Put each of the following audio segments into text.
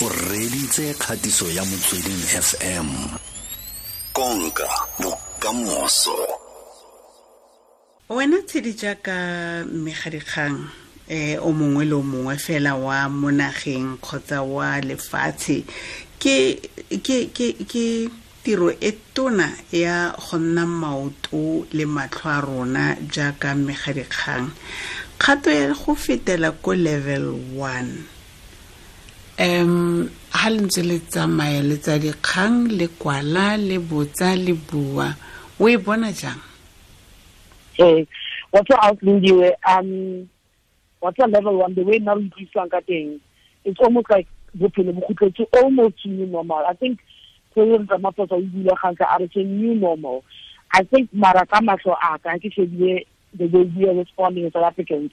o reditse kgatiso ya motsweding fm konka bokamoso. Wena tshedi jaaka mmegadikgang eh o mongwe le o mongwe fela wa monageng kgotsa wa lefatshe ke ke ke ke tiro e tona ya go nna maoto le matlho a rona jaaka mmegadikgang kgato ya go fetela ko level 1 um ha le tsamaya le tsa dikgang le kwala le botsa le bua. O e bona jang? Eh what's um what's level 1 the way now utlwiswang ka teng it's almost like bophelo bo kgutletse almost new normal. I think president ramaphosa o re new normal. I think mara ka a ka ke the way we are responding as south africans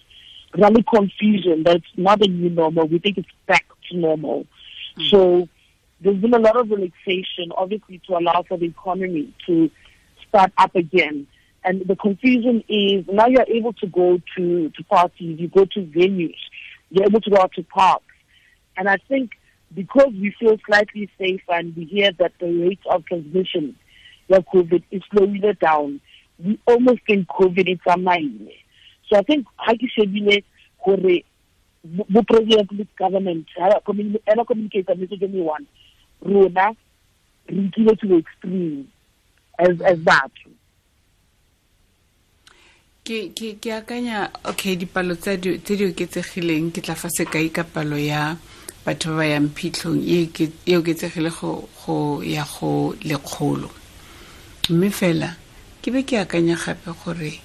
really confusion that it's not a new normal. We think it's back to normal mm. so there's been a lot of relaxation obviously to allow for the economy to start up again and the confusion is now you're able to go to, to parties, you go to venues, you're able to go out to parks. And I think because we feel slightly safe and we hear that the rate of transmission of COVID is slowing down, we almost think COVID is a mind. So I think ha ke shebile gore bo president le government ha communicate message anyone rona re to the extreme as as that ke ke ke akanya okay dipalo tse di tse di oketsegileng ke tla fa se sekai ka palo ya batho ba ba yang phitlhong e oketsegile go go ya go lekgolo. Mme fela ke be ke akanya gape gore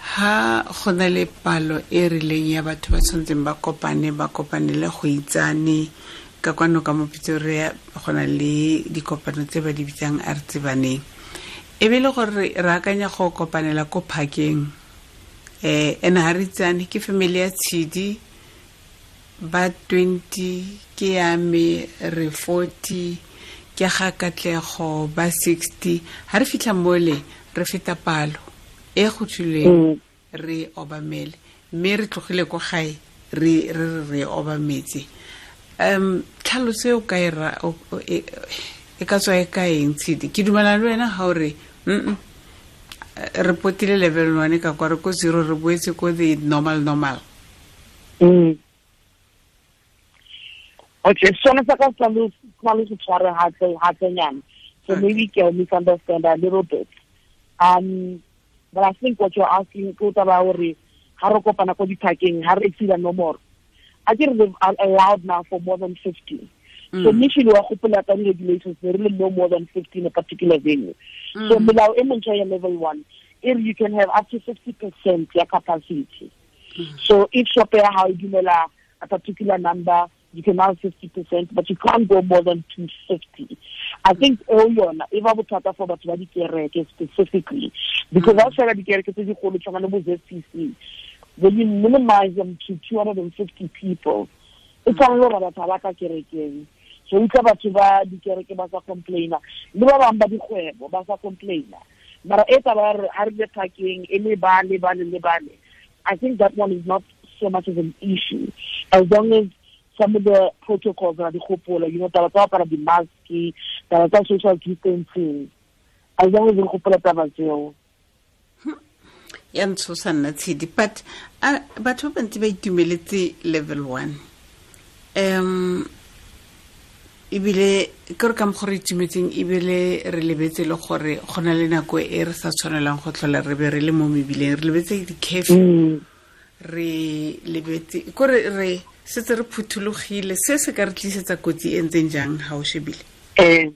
ha go na le palo e rileng ya batho ba tshwanetseng ba kopane ba kopane le go itsane. Ka kwano ka mopitso re go na le dikopano tse ba di bitsang a re tsebaneng e be le gore re akanya go kopanela ko phakeng eh ene ha re tsane ke family ya tshidi. Ba 20 ke ya me re 40 ke ga katlego ba 60 ha re fitla mole re feta palo e go thuleng re obamele. Mme re tlogile ko gae re re re obametse. Um tlhalose o ka e ka tswa e ka eng tshedi ke dumela le wena ga o re mm re potile level one ka kwa re ko zero re boetse ko the normal normal. Mm. okay sone sa ka lo se tshware hatsenyana so maybe ke misunderstand a little bit. Um but i think what you're asking ko taba gore ha re kopana ko diphakeng ha re exceeda nomoro I think they've allowed now for more than 50. Mm. So initially, we are regulations, they really no more than 50 in a particular venue. Mm. So below MNJ level one, if you can have up to 50% your capacity. Mm. So if shopper how you a particular number, you can have 50%, but you can't go more than 250. I think all yona if I would for batho ba dikereke specifically because outside mm. of dikereke tse digolo tshwana le bo ZCC when you minimize them to 250 people it's a lot of batho ba ka kerekeng. So utlwa batho ba dikereke ba sa complaina le ba bangwe ba dikgwebo ba sa complaina. Mara e taba re ha re le phakeng e le ba le ba le bale. I think that one is not so much of an issue as long as some of the protocols ra di gopola you know taba tsa apara di-mask taba tsa social distancing. As long as re gopola taba tseo. Ya ntshosa nna tshedi but batho ba bantsi ba itumeletse level one. Um ebile ke re ka mo gore itumetseng ebile re lebetse le gore go na le nako e re sa tshwanelang go tlhola re be re le mo mebileng. Re lebetse di-cafe. Re lebetse kore re setse re phuthulogile se se ka re tlisetsa kotsi e ntseng jang ga o shebile? Um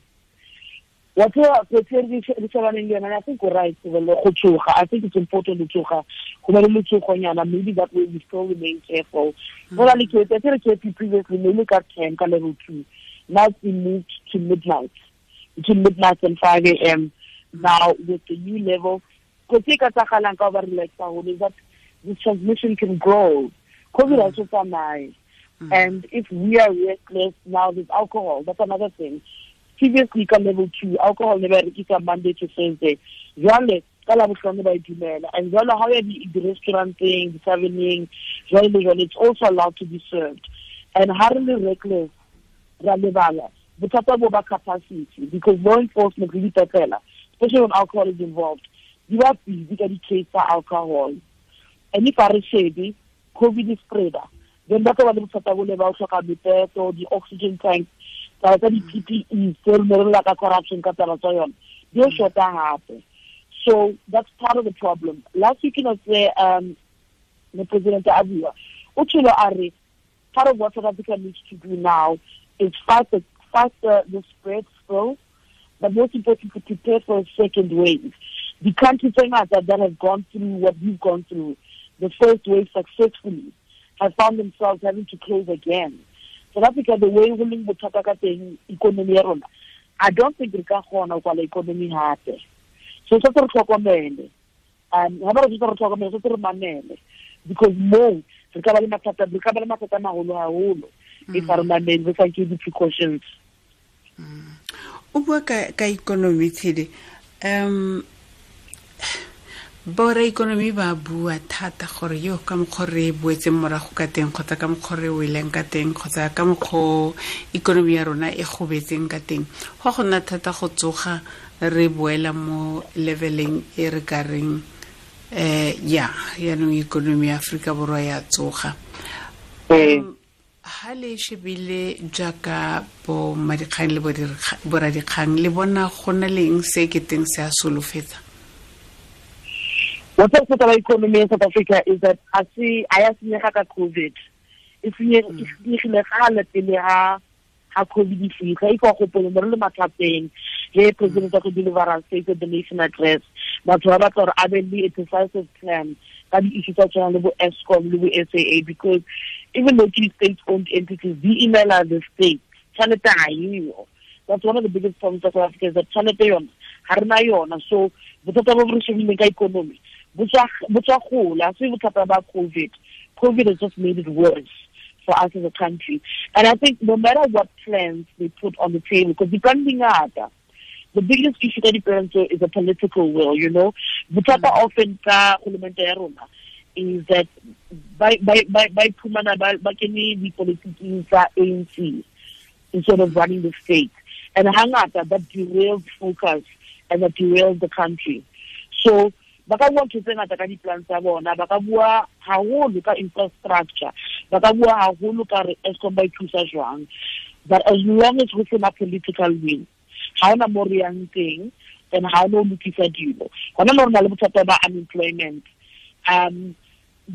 wa tseba kotsi e re shebaneng le yona i think o right go tshoga i think it's important to tshoga go ba le letshogonyana maybe that way we still remain careful. Go na le kete a re kete previously ne le ka ten ka level two. Now we moved to midnight, between midnight and five a m. Now with the new level, is that the transmission can grow. COVID mm. also mm. And if we are reckless, now there's alcohol. That's another thing. Previously, ka level two, alcohol never rekisa Monday to Thursday. Jwale, ka la bohlano ba dumela. And jwale, how are the, the restaurant thing, the serving, jwale, it's also allowed to be served. And how are reckless ra lebala bothata bo ba capacity because law enforcement le dipetlela especially when alcohol is involved You ba busy ka di-case tsa alcohol and if a re shebe covid spreader. Then ba tlo ba le bole ba o tlhoka mepeto di-oxygen tank taba tsa di-ppe tse re ne re lela ka corruption ka taba tsa yone di so that's part of the problem. Last week ne tse um the president a bua o tsholo a re part of what south africa needs to do now is fight the, fight the, the spread still but most importantly prepare for a second wave. The countries that that have gone through what we've gone through the first wave successfully have found themselves having to close again. South africa the way leng bothata ka teng economy ya rona i don't think re ka kgona go kwala economy gape so se re tlhokomele um ga ba re se re tlhokomele se re manele because mo re ka ba le mathata re ka ba le mathata if a re mamele re sa ke di-precautions. O bua ka economy tshedi um bora ikonomi ba bua thata gore yo ka mokgwa re boetseng morago ka teng kgotsa ka mokgwa re weleng ka teng kgotsa ka mokgwa ikonomi ya rona e gobetseng ka teng. Go go nna thata go tsoga re boela mo leveleng e re ka reng um ya yaanong ikonomi ya aforika borwa ya tsoga. Ha le shebile jaaka bo madikgang le boradikgang le bona go na leng se ke teng se a solofetsa what's up about economy in South Africa is that I see I have seen ka COVID. If you if you ga le pele ha ha COVID fi ga iko go pele re le matlapeng le president go deliver state of the nation address batho ba batla gore a be le a decisive plan ka di issue tsa tswana le bo Eskom le bo SAA because even though these state owned entities the email the state tshwanetse ga yiyo that's one of the biggest problems of South Africa is that tshwanetse yona ga rena yona so bothata bo re shebileng ka economy Buchakhula, see what about COVID. COVID has just made it worse for us as a country. And I think no matter what plans they put on the table, because depending on the biggest issue that depends on is a political will, you know. Butata mm. often ka is that by by by by Pumana by the politics ANC instead of running the state. And hangata that derails focus and that derails the country. So ba ka bua ntho tse ngata ka di-plan tsa bona ba ka bua haholo ka infrastructure ba ka bua haholo ka re Eskom ba ithusa jwang. But as long as go sena political will ga ona mo re yang teng and ga ona o lokisa dilo. Gona le rona le bothata ba unemployment. Um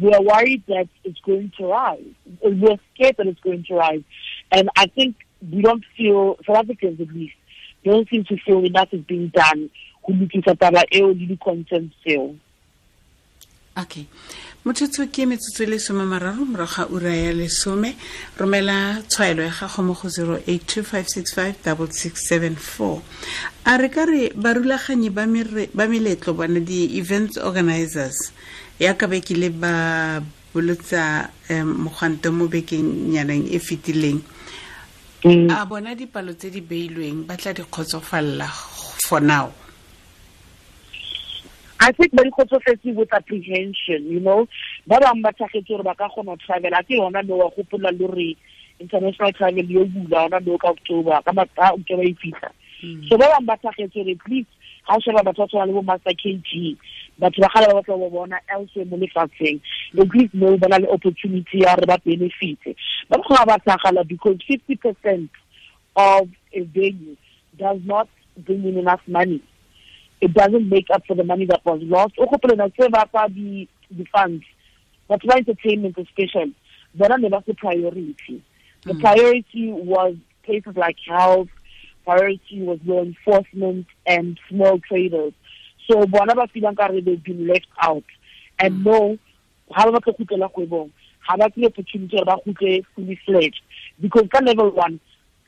we are worried that it's going to rise. We're scared that it's going to rise. And i think we don't feel south africans at least we don't seem to feel enough is being done go lokisa taba eo le di-concerns tseo. Okay. Motshetso ke metsotso e lesome mararo morago ga ura ya lesome. Romela tshwaelo ya gago mo go 0825656674 a re ka re barulaganyi ba meletlo bona di-events organizers. Ya ka be ke le ba bolotsa um mogwanto mo bekeng nyaneng e fetileng. A bona dipalo tse di beilweng ba tla di kgotsofalela for now I think ba dikgotsofetse with apprehension you know. Ba bangwe ba tlhagetse gore ba ka kgona go travel a ke yona no wa gopola le gore international travel yo bula ona no ka october ka october e fitlha hmm. so ba bangwe ba tlhagetse gore please ga o sheba batho ba tshwana le bo master k g batho ba gale ba batla go bona elsewhere mo lefatsheng. At least no ba na le opportunity ya gore ba benefite. Ba ba tlhagala because fifty percent of a venue does not bring in enough money it doesn't make up for the money that was lost. O gopole na tse ba fa di di funds. That's why entertainment especially. Bona ne ba se priority. The mm. priority was places like health, priority was law enforcement and small traders. So bona ba feelang ka re they've been left out. And mm. no, ha ba batla kgutlela kgwebong, ha ba tle opportunity ba kgutle fully fledged. Because ka level one,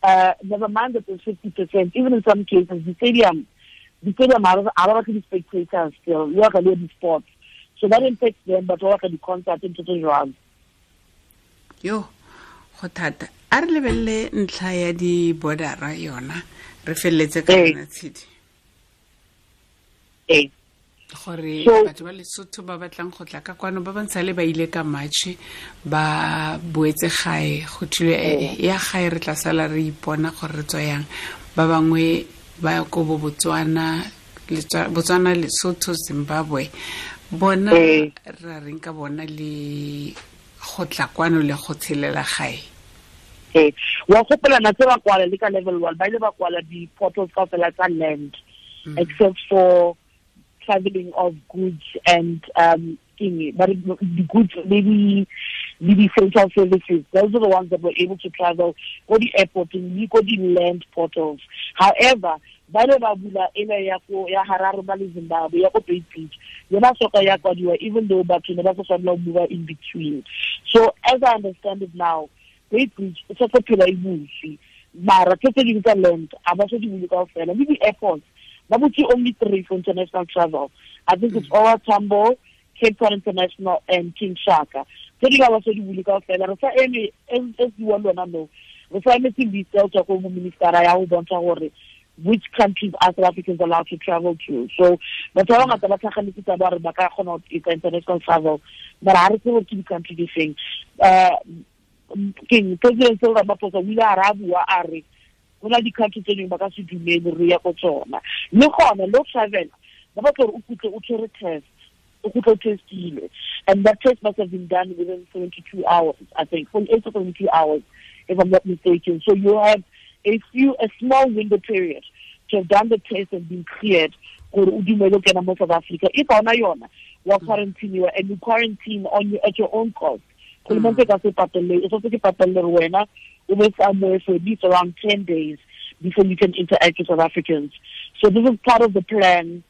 uh, never mind that there's 50%, even in some cases, the stadium di-stadium ga ba batle di-spectators still le waka le di-sports so that impacts them but wa ka di-concert ntho tse jwalo. Yo go thata. A re lebelele ntlha ya di-bordera yona re feleletse ka yona tshedi. Ee. Gore batho ba lesotho ba batlang go tla ka kwano ba bantsha le ba ile ka matšhe ba boetse gae. Go thile eh, ya gae re tla sala re ipona gore re tswa yang. Ba bangwe ba ya ko bo botswana botswana lesotho zimbabwe. Bona Eh. ra reng ka bona le go tla kwano le go tshelela gae? Ee. Wa gopelana tse ba kwala le ka level one ba ile ba kwala di-portals ka fela tsa land except for traveling of goods and um king but the goods maybe le di-essential services. Those are the ones that were able to travel go the airport le go the land portals. However ba ile ba bula le zimbabwe bay beach. Even though batho ne ba sa tshwanela go move in between. So as i understand it now Beitbridge e setse phela e butse mara tse tse land a ba se di bule kao fela le butse only three for international travel. I think it's OR Tambo cape town international and king shaka tse di ka ba se di bule kao fela re sa eme di buang lona no re sa emetseng o tswa ko mo ministera ya go bontsha gore which countries are South Africans allowed to travel to. So, batho ba bangata ba tlhaganetse tsa ba re ba ka kgona go etsa international travel but ha re tsebe ke di-country di feng. Um keng president Cyril Ramaphosa o ile a re a bua a re go na di-country tse dingwe ba ka se dumele re ya ko tsona. Le gona o travela ba batla gore o kutlwe o tshwere test o kutle o testile and that test must have been done within 72 hours i think. 48 to 72 hours if i'm not mistaken. So you have a few a small window period to have done the test and been cleared gore o dumele o kena mo south africa. If ona yona wa quarantine and you quarantine on you at your own cost. Kgolomente mm. ka se patelele e setse ke patelele gore wena o be somewhere for at least around 10 days before you can interact with South Africans. So this is part of the plan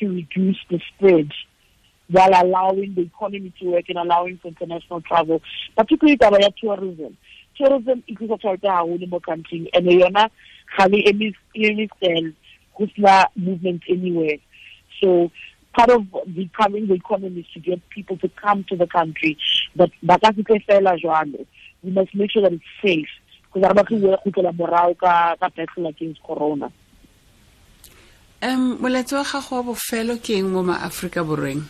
to reduce the spread while allowing the economy to work and allowing for international travel, particularly taba tourism. Tourism e tlisa tšhelete haholo mo country and yona ga le eme stand go sena movement anywhere. So part of becoming the economy is to get people to come to the country but ba ka se fela jwalo we must make sure that it's safe because re batle go kgutlela morago ka ka battle against corona um molatsi wa gago wa bofelo ke eng mo maaforika borweng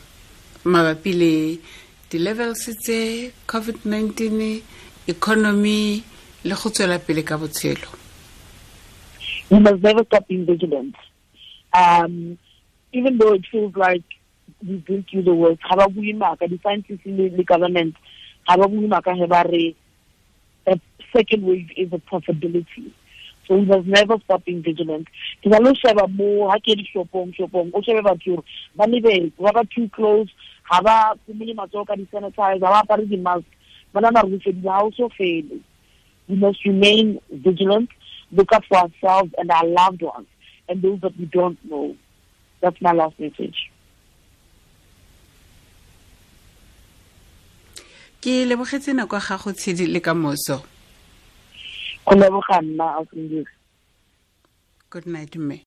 mabapi le di-levels tse covid-19 economy le go tswela pele ka botshelo. We must never stop being vigilant. Um even though it feels like we've been through the worst ga ba bue maaka di-scientists le government ga ba bue maaka a second wave is a possibility so we must never stop being vigilant. Ke na le go sheba mo ga ke di shopong o shebe batho ba lebetse ba ba too close ga ba komole matsogo ka di-sanitize ga ba apare di-mask. Ba na marufedi ga o so fele. We must remain vigilant look up for ourselves and our loved ones and those that we don't know. That's my last message. Ke lebogetse nako ya gago tshidi le ka moso go leboga nna a good night mme